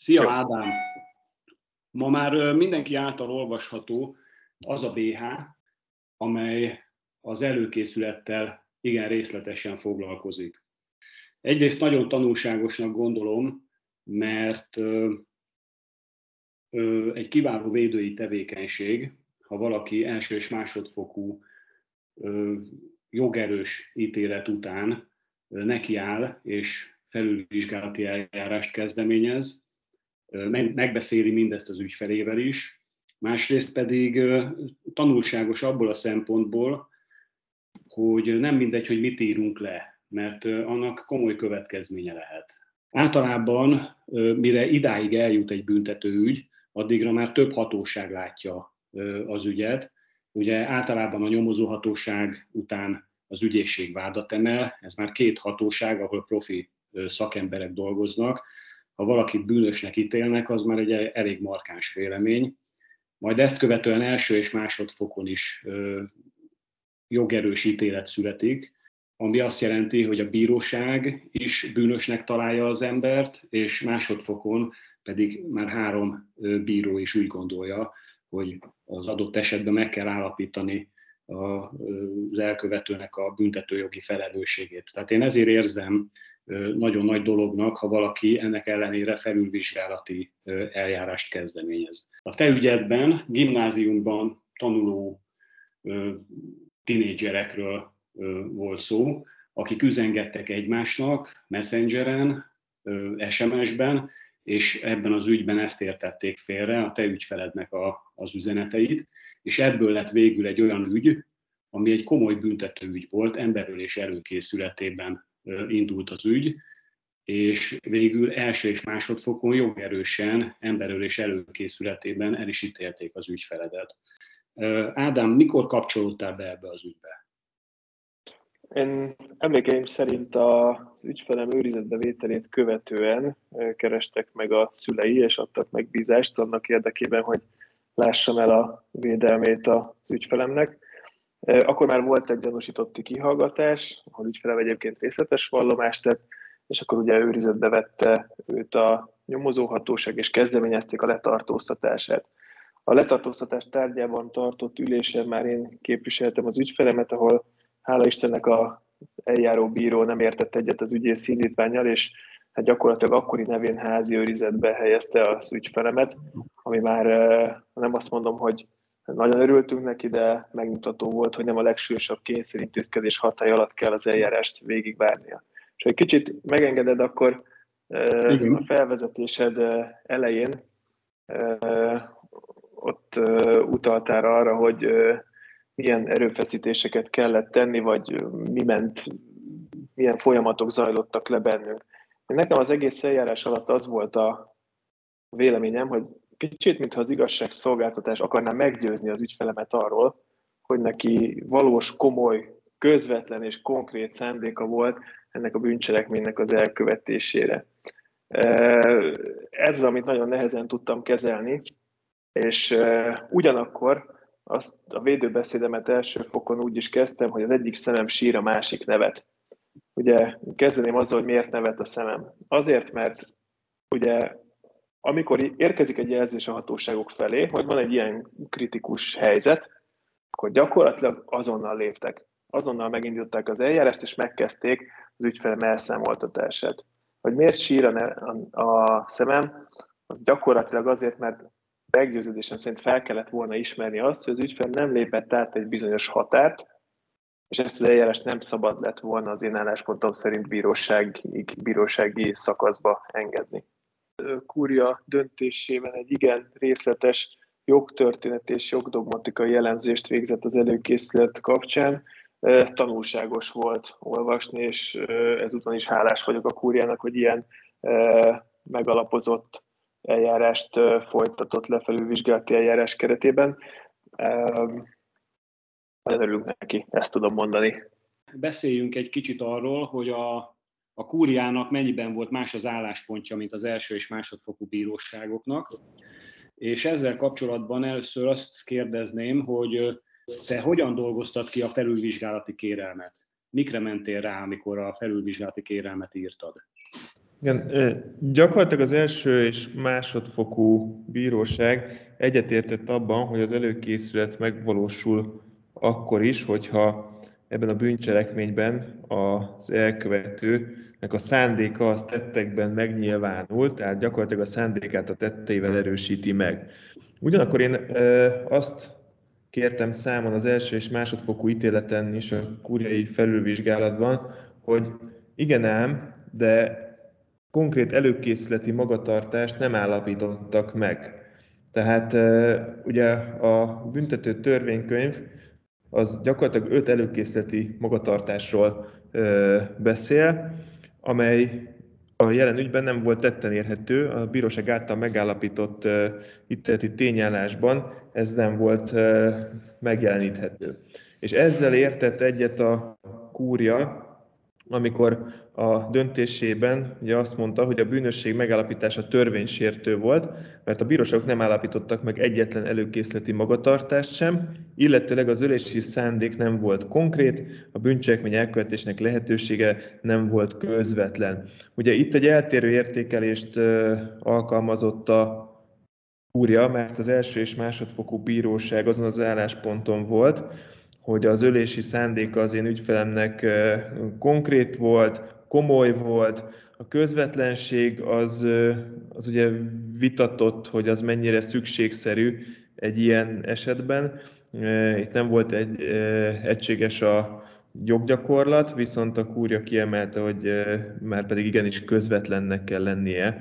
Szia Ádám! Ma már mindenki által olvasható az a BH, amely az előkészülettel igen részletesen foglalkozik. Egyrészt nagyon tanulságosnak gondolom, mert egy kiváló védői tevékenység, ha valaki első és másodfokú jogerős ítélet után nekiáll és felülvizsgálati eljárást kezdeményez, megbeszéli mindezt az ügyfelével is, másrészt pedig tanulságos abból a szempontból, hogy nem mindegy, hogy mit írunk le, mert annak komoly következménye lehet. Általában, mire idáig eljut egy büntetőügy, addigra már több hatóság látja az ügyet. Ugye általában a nyomozóhatóság után az ügyészség vádat emel, ez már két hatóság, ahol profi szakemberek dolgoznak. Ha valakit bűnösnek ítélnek, az már egy elég markáns vélemény. Majd ezt követően első és másodfokon is jogerős ítélet születik, ami azt jelenti, hogy a bíróság is bűnösnek találja az embert, és másodfokon pedig már három bíró is úgy gondolja, hogy az adott esetben meg kell állapítani az elkövetőnek a büntetőjogi felelősségét. Tehát én ezért érzem nagyon nagy dolognak, ha valaki ennek ellenére felülvizsgálati eljárást kezdeményez. A te ügyedben gimnáziumban tanuló tinédzserekről volt szó, akik üzengettek egymásnak messengeren, SMS-ben, és ebben az ügyben ezt értették félre, a te ügyfelednek a, az üzeneteit, és ebből lett végül egy olyan ügy, ami egy komoly büntetőügy volt, emberölés előkészületében indult az ügy, és végül első és másodfokon jogerősen emberölés előkészületében el is ítélték az ügyfeledet. Ádám, mikor kapcsolódtál be ebbe az ügybe? Én emlékeim szerint az ügyfelem őrizetbevételét követően kerestek meg a szülei, és adtak megbízást annak érdekében, hogy lássam el a védelmét az ügyfelemnek. Akkor már volt egy gyanúsítotti kihallgatás, ahol ügyfelem egyébként részletes vallomást tett, és akkor ugye őrizetbe vette őt a nyomozóhatóság, és kezdeményezték a letartóztatását. A letartóztatás tárgyában tartott ülésen már én képviseltem az ügyfelemet, ahol hála Istennek a eljáró bíró nem értett egyet az ügyész indítványjal, és hát gyakorlatilag akkori nevén házi őrizetbe helyezte az ügyfelemet, ami már nem azt mondom, hogy nagyon örültünk neki, de megmutató volt, hogy nem a legsúlyosabb kényszerintézkedés hatály alatt kell az eljárást végigvárnia. És egy kicsit megengeded, akkor Igen. a felvezetésed elején ott utaltál arra, hogy milyen erőfeszítéseket kellett tenni, vagy mi ment, milyen folyamatok zajlottak le bennünk. Nekem az egész eljárás alatt az volt a véleményem, hogy kicsit, mintha az igazságszolgáltatás akarná meggyőzni az ügyfelemet arról, hogy neki valós, komoly, közvetlen és konkrét szándéka volt ennek a bűncselekménynek az elkövetésére. Ez amit nagyon nehezen tudtam kezelni, és ugyanakkor azt a védőbeszédemet első fokon úgy is kezdtem, hogy az egyik szemem sír, a másik nevet. Ugye kezdeném azzal, hogy miért nevet a szemem. Azért, mert ugye amikor érkezik egy jelzés a hatóságok felé, hogy van egy ilyen kritikus helyzet, akkor gyakorlatilag azonnal léptek. Azonnal megindították az eljárást, és megkezdték az ügyfelem elszámoltatását. Hogy miért sír a, a, szemem, az gyakorlatilag azért, mert meggyőződésem szerint fel kellett volna ismerni azt, hogy az ügyfél nem lépett át egy bizonyos határt, és ezt az eljárást nem szabad lett volna az én álláspontom szerint bírósági, bírósági szakaszba engedni. Kúria döntésében egy igen részletes jogtörténet és jogdogmatikai jellemzést végzett az előkészület kapcsán. Tanulságos volt olvasni, és ezúton is hálás vagyok a kúriának, hogy ilyen megalapozott eljárást folytatott le felülvizsgálati eljárás keretében. Nagyon örülünk neki, ezt tudom mondani. Beszéljünk egy kicsit arról, hogy a, a kúriának mennyiben volt más az álláspontja, mint az első és másodfokú bíróságoknak. És ezzel kapcsolatban először azt kérdezném, hogy te hogyan dolgoztad ki a felülvizsgálati kérelmet? Mikre mentél rá, amikor a felülvizsgálati kérelmet írtad? Igen, gyakorlatilag az első és másodfokú bíróság egyetértett abban, hogy az előkészület megvalósul akkor is, hogyha ebben a bűncselekményben az elkövetőnek a szándéka az tettekben megnyilvánul, tehát gyakorlatilag a szándékát a tetteivel erősíti meg. Ugyanakkor én azt kértem számon az első és másodfokú ítéleten is a kurjai felülvizsgálatban, hogy igen ám, de konkrét előkészületi magatartást nem állapítottak meg. Tehát ugye a büntető törvénykönyv az gyakorlatilag öt előkészületi magatartásról beszél, amely a jelen ügyben nem volt tetten érhető, a bíróság által megállapított uh, ítéleti tényállásban ez nem volt uh, megjeleníthető. És ezzel értett egyet a kúria, amikor a döntésében ugye azt mondta, hogy a bűnösség megállapítása törvénysértő volt, mert a bíróságok nem állapítottak meg egyetlen előkészleti magatartást sem, illetőleg az ölési szándék nem volt konkrét, a bűncselekmény elkövetésnek lehetősége nem volt közvetlen. Ugye itt egy eltérő értékelést alkalmazott a úrja, mert az első és másodfokú bíróság azon az állásponton volt, hogy az ölési szándéka az én ügyfelemnek konkrét volt, komoly volt, a közvetlenség az, az ugye vitatott, hogy az mennyire szükségszerű egy ilyen esetben. Itt nem volt egy egységes a joggyakorlat, viszont a kúria kiemelte, hogy már pedig igenis közvetlennek kell lennie,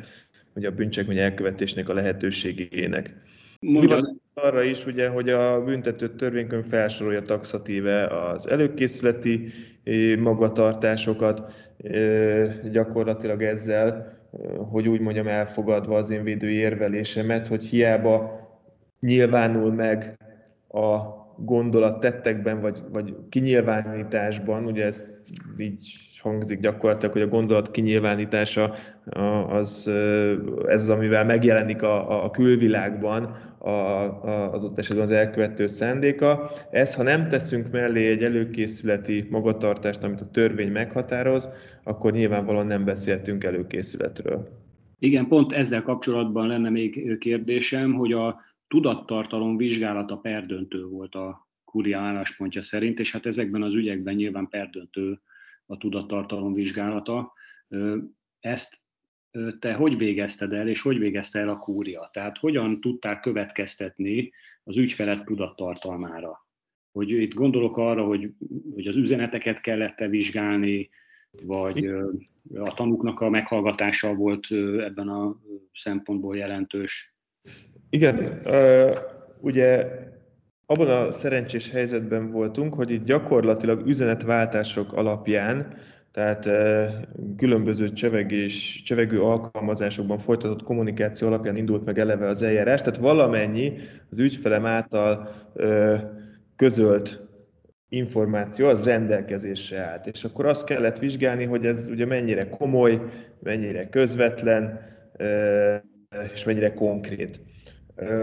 hogy a bűncselekmény elkövetésnek a lehetőségének. Mondja. Arra is, ugye, hogy a büntető törvénykönyv felsorolja taxatíve az előkészületi eh, magatartásokat, eh, gyakorlatilag ezzel, eh, hogy úgy mondjam, elfogadva az én védő érvelésemet, hogy hiába nyilvánul meg a gondolat tettekben, vagy, vagy kinyilvánításban, ugye ez így hangzik gyakorlatilag, hogy a gondolat kinyilvánítása az, ez az, amivel megjelenik a, a külvilágban a, a, adott esetben az elkövető szándéka. Ez, ha nem teszünk mellé egy előkészületi magatartást, amit a törvény meghatároz, akkor nyilvánvalóan nem beszéltünk előkészületről. Igen, pont ezzel kapcsolatban lenne még kérdésem, hogy a tudattartalom vizsgálata perdöntő volt a kuria álláspontja szerint, és hát ezekben az ügyekben nyilván perdöntő a tudattartalom vizsgálata. Ezt te hogy végezted el, és hogy végezte el a kúria? Tehát hogyan tudták következtetni az ügyfelet tudattartalmára? Hogy itt gondolok arra, hogy, hogy az üzeneteket kellett-e vizsgálni, vagy a tanúknak a meghallgatása volt ebben a szempontból jelentős? Igen, ugye abban a szerencsés helyzetben voltunk, hogy itt gyakorlatilag üzenetváltások alapján, tehát különböző csevegés, csevegő alkalmazásokban folytatott kommunikáció alapján indult meg eleve az eljárás, tehát valamennyi az ügyfelem által közölt információ az rendelkezésre állt. És akkor azt kellett vizsgálni, hogy ez ugye mennyire komoly, mennyire közvetlen, és mennyire konkrét.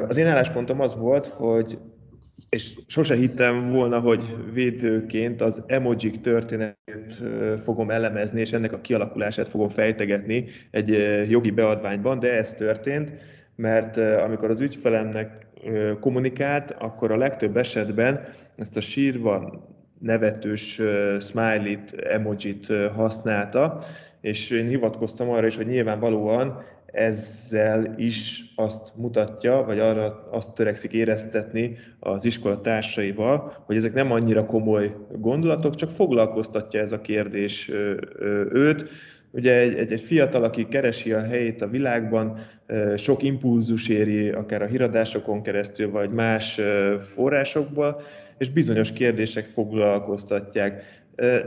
Az én álláspontom az volt, hogy és sose hittem volna, hogy védőként az emojik történetét fogom elemezni, és ennek a kialakulását fogom fejtegetni egy jogi beadványban, de ez történt, mert amikor az ügyfelemnek kommunikált, akkor a legtöbb esetben ezt a sírva nevetős smiley-t, emojit használta, és én hivatkoztam arra is, hogy nyilvánvalóan ezzel is azt mutatja, vagy arra azt törekszik éreztetni az iskola társaival, hogy ezek nem annyira komoly gondolatok, csak foglalkoztatja ez a kérdés őt. Ugye egy, egy, egy fiatal, aki keresi a helyét a világban, sok impulzus éri, akár a híradásokon keresztül, vagy más forrásokból, és bizonyos kérdések foglalkoztatják.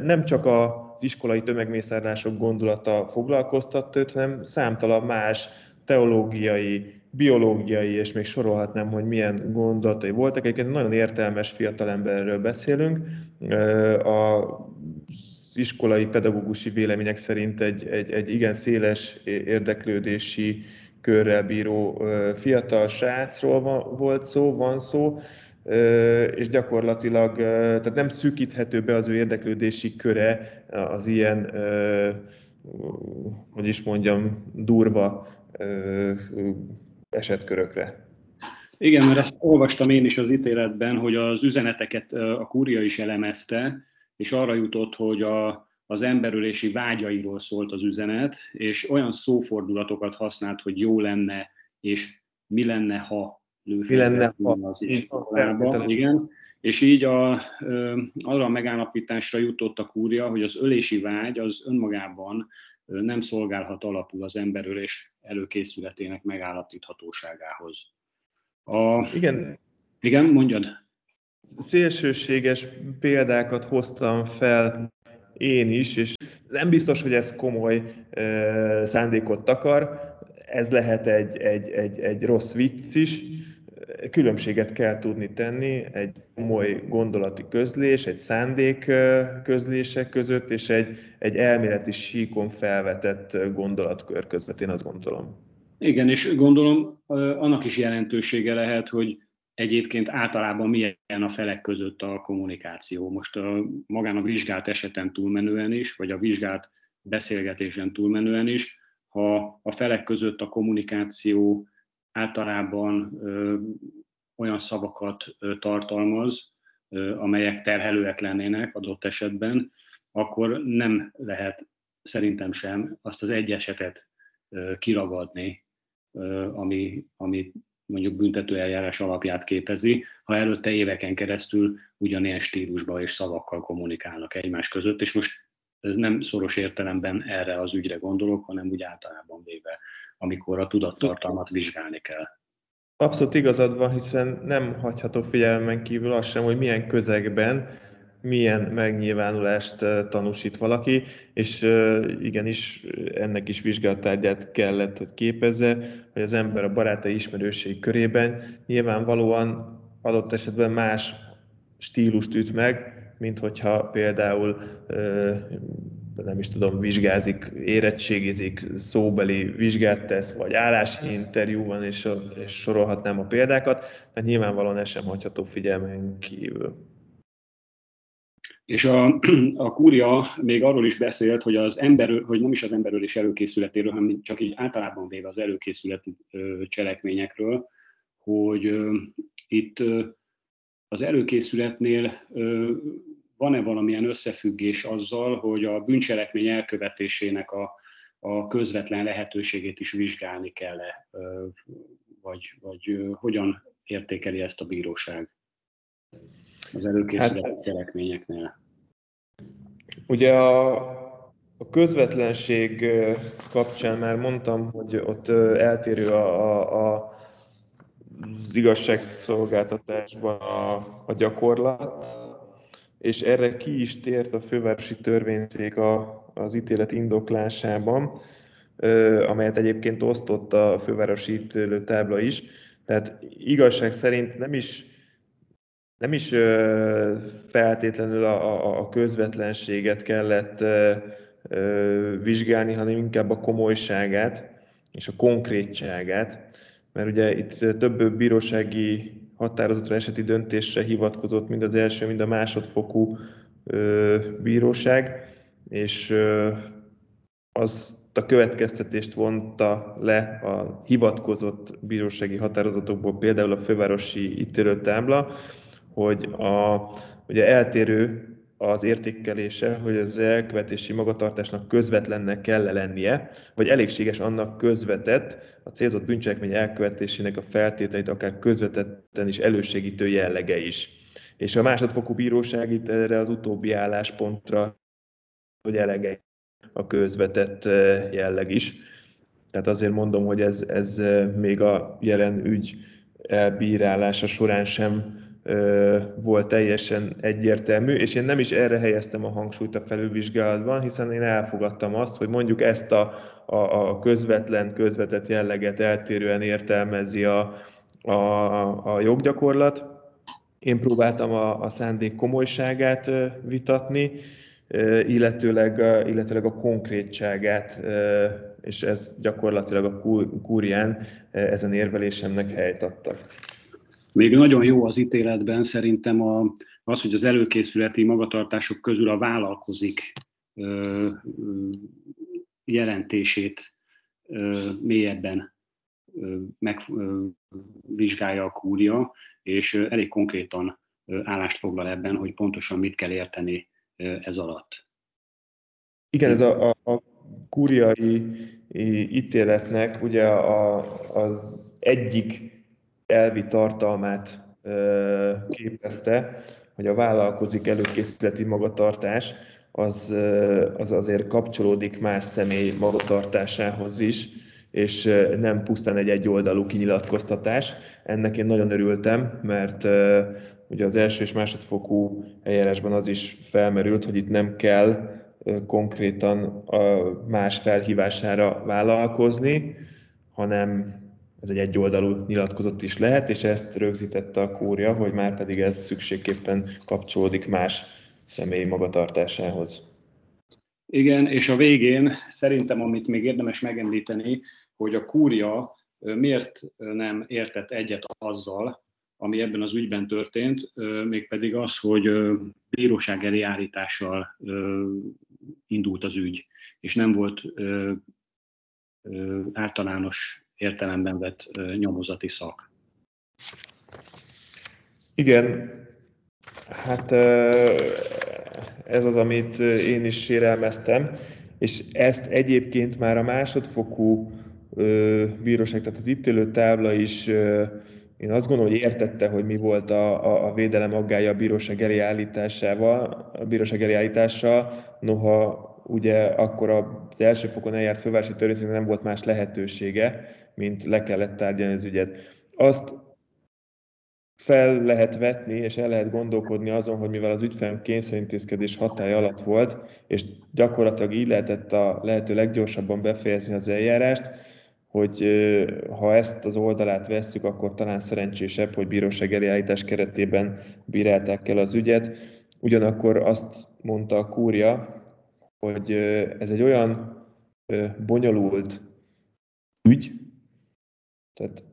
Nem csak a iskolai tömegmészárlások gondolata foglalkoztat őt, hanem számtalan más teológiai, biológiai, és még sorolhatnám, hogy milyen gondolatai voltak. Egyébként nagyon értelmes fiatalemberről beszélünk. A iskolai pedagógusi vélemények szerint egy, egy, egy igen széles érdeklődési körrel bíró fiatal srácról volt szó, van szó, és gyakorlatilag tehát nem szűkíthető be az ő érdeklődési köre az ilyen hogy is mondjam, durva esetkörökre. Igen, mert ezt olvastam én is az ítéletben, hogy az üzeneteket a kúria is elemezte, és arra jutott, hogy a, az emberölési vágyairól szólt az üzenet, és olyan szófordulatokat használt, hogy jó lenne, és mi lenne, ha mi lenne, ha az iskolába. Igen. És így a, arra a megállapításra jutott a kúria, hogy az ölési vágy az önmagában nem szolgálhat alapul az emberölés előkészületének megállapíthatóságához. A... Igen. Igen, mondjad. Szélsőséges példákat hoztam fel én is, és nem biztos, hogy ez komoly uh, szándékot takar, ez lehet egy, egy, egy, egy rossz vicc is, különbséget kell tudni tenni egy komoly gondolati közlés, egy szándék közlése között, és egy, egy elméleti síkon felvetett gondolatkör között, én azt gondolom. Igen, és gondolom annak is jelentősége lehet, hogy egyébként általában milyen a felek között a kommunikáció. Most a, magán a vizsgált eseten túlmenően is, vagy a vizsgált beszélgetésen túlmenően is, ha a felek között a kommunikáció általában olyan szavakat tartalmaz, amelyek terhelőek lennének adott esetben, akkor nem lehet szerintem sem azt az egy esetet kiragadni, ami, ami mondjuk büntetőeljárás alapját képezi, ha előtte éveken keresztül ugyanilyen stílusban és szavakkal kommunikálnak egymás között, és most ez nem szoros értelemben erre az ügyre gondolok, hanem úgy általában véve, amikor a tudattartalmat vizsgálni kell. Abszolút igazad van, hiszen nem hagyható figyelmen kívül az sem, hogy milyen közegben milyen megnyilvánulást tanúsít valaki, és igenis ennek is vizsgálattárgyát kellett, hogy képezze, hogy az ember a barátai ismerőség körében nyilvánvalóan adott esetben más stílust üt meg, mint hogyha például nem is tudom, vizsgázik, érettségizik, szóbeli vizsgát tesz, vagy állási interjú van, és, és sorolhatnám a példákat, mert nyilvánvalóan ez sem hagyható figyelmen kívül. És a, a kúria még arról is beszélt, hogy, az ember, hogy nem is az emberölés előkészületéről, hanem csak így általában véve az előkészületi cselekményekről, hogy itt az előkészületnél van-e valamilyen összefüggés azzal, hogy a bűncselekmény elkövetésének a, a közvetlen lehetőségét is vizsgálni kell-e, vagy, vagy hogyan értékeli ezt a bíróság az előkészületi hát, cselekményeknél? Ugye a, a közvetlenség kapcsán már mondtam, hogy ott eltérő a, a, a az igazságszolgáltatásban a, a gyakorlat, és erre ki is tért a fővárosi törvényszék a, az ítélet indoklásában, amelyet egyébként osztott a fővárosi ítélő tábla is. Tehát igazság szerint nem is, nem is feltétlenül a, a, közvetlenséget kellett vizsgálni, hanem inkább a komolyságát és a konkrétságát, mert ugye itt több bírósági határozatra, eseti döntésre hivatkozott mind az első, mind a másodfokú bíróság, és azt a következtetést vonta le a hivatkozott bírósági határozatokból, például a fővárosi ítélőtábla, hogy a, ugye eltérő az értékelése, hogy az elkövetési magatartásnak közvetlennek kell lennie, vagy elégséges annak közvetett a célzott bűncselekmény elkövetésének a feltételeit, akár közvetetten is elősegítő jellege is. És a másodfokú bíróság itt erre az utóbbi álláspontra, hogy elege a közvetett eh, jelleg is. Tehát azért mondom, hogy ez, ez eh, még a jelen ügy elbírálása során sem volt teljesen egyértelmű, és én nem is erre helyeztem a hangsúlyt a felülvizsgálatban, hiszen én elfogadtam azt, hogy mondjuk ezt a, a, a közvetlen, közvetett jelleget eltérően értelmezi a, a, a joggyakorlat. Én próbáltam a, a szándék komolyságát vitatni, illetőleg, illetőleg a konkrétságát, és ez gyakorlatilag a kúrián ezen érvelésemnek helyt adtak. Még nagyon jó az ítéletben szerintem a, az, hogy az előkészületi magatartások közül a vállalkozik jelentését mélyebben megvizsgálja a kúria, és elég konkrétan állást foglal ebben, hogy pontosan mit kell érteni ez alatt. Igen, ez a, a, a kúriai ítéletnek ugye a, az egyik elvi tartalmát képezte, hogy a vállalkozik előkészületi magatartás az, az azért kapcsolódik más személy magatartásához is, és nem pusztán egy egyoldalú kinyilatkoztatás. Ennek én nagyon örültem, mert ugye az első és másodfokú eljárásban az is felmerült, hogy itt nem kell konkrétan a más felhívására vállalkozni, hanem ez egy egyoldalú nyilatkozat is lehet, és ezt rögzítette a kúria, hogy már pedig ez szükségképpen kapcsolódik más személyi magatartásához. Igen, és a végén szerintem, amit még érdemes megemlíteni, hogy a kúria miért nem értett egyet azzal, ami ebben az ügyben történt, mégpedig az, hogy bíróság elé állítással indult az ügy, és nem volt általános értelemben vett nyomozati szak. Igen, hát ez az, amit én is sérelmeztem, és ezt egyébként már a másodfokú bíróság, tehát az ítélő tábla is én azt gondolom, hogy értette, hogy mi volt a, a, a védelem aggája a bíróság elé állításával, a bíróság elé állítással, noha ugye akkor az első fokon eljárt fővárosi törvényszéknek nem volt más lehetősége, mint le kellett tárgyalni az ügyet. Azt fel lehet vetni, és el lehet gondolkodni azon, hogy mivel az ügyfelem kényszerintézkedés hatály alatt volt, és gyakorlatilag így lehetett a lehető leggyorsabban befejezni az eljárást, hogy ha ezt az oldalát vesszük, akkor talán szerencsésebb, hogy bíróság eljárítás keretében bírálták el az ügyet. Ugyanakkor azt mondta a kúria, hogy ez egy olyan bonyolult ügy, tehát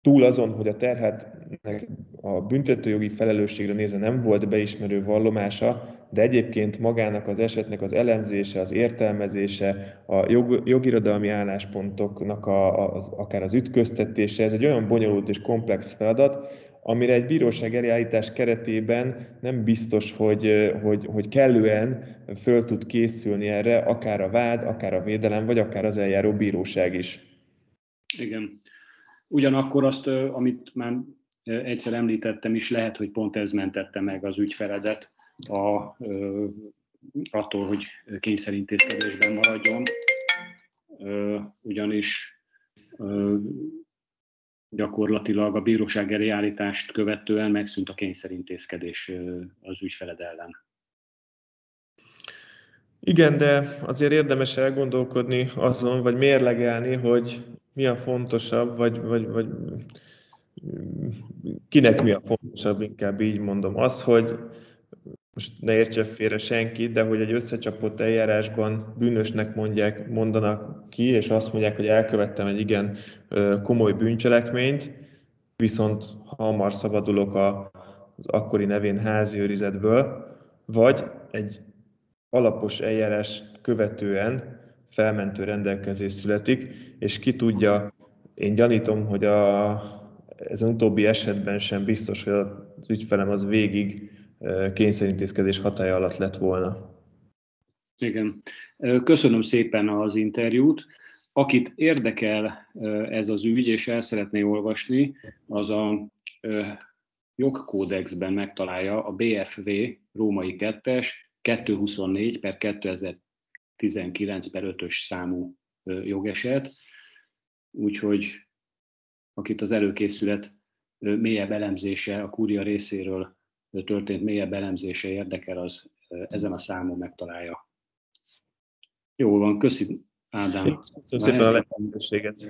túl azon, hogy a terhetnek a büntetőjogi felelősségre nézve nem volt beismerő vallomása, de egyébként magának az esetnek az elemzése, az értelmezése, a jog, jogirodalmi álláspontoknak a, az, akár az ütköztetése, ez egy olyan bonyolult és komplex feladat, amire egy bíróság eljárítás keretében nem biztos, hogy, hogy, hogy kellően föl tud készülni erre, akár a vád, akár a védelem, vagy akár az eljáró bíróság is. Igen. Ugyanakkor azt, amit már egyszer említettem is, lehet, hogy pont ez mentette meg az ügyfeledet a, attól, hogy kényszerintézkedésben maradjon, ugyanis gyakorlatilag a bíróság eljárítást követően megszűnt a kényszerintézkedés az ügyfeled ellen. Igen, de azért érdemes elgondolkodni azon, vagy mérlegelni, hogy mi a fontosabb, vagy, vagy, vagy kinek mi a fontosabb, inkább így mondom. Az, hogy most ne értse félre senki, de hogy egy összecsapott eljárásban bűnösnek mondják, mondanak ki, és azt mondják, hogy elkövettem egy igen komoly bűncselekményt, viszont hamar szabadulok az akkori nevén házi őrizetből, vagy egy alapos eljárás követően felmentő rendelkezés születik, és ki tudja, én gyanítom, hogy a, ezen utóbbi esetben sem biztos, hogy az ügyfelem az végig kényszerintézkedés hatája alatt lett volna. Igen. Köszönöm szépen az interjút. Akit érdekel ez az ügy, és el szeretné olvasni, az a jogkódexben megtalálja a BFV római 2-es 224 per 2019 per 5-ös számú jogeset, úgyhogy akit az előkészület mélyebb elemzése a kúria részéről történt mélyebb elemzése érdekel, az ezen a számon megtalálja. Jó van, köszi Ádám. Köszönöm szépen a lehetőséget.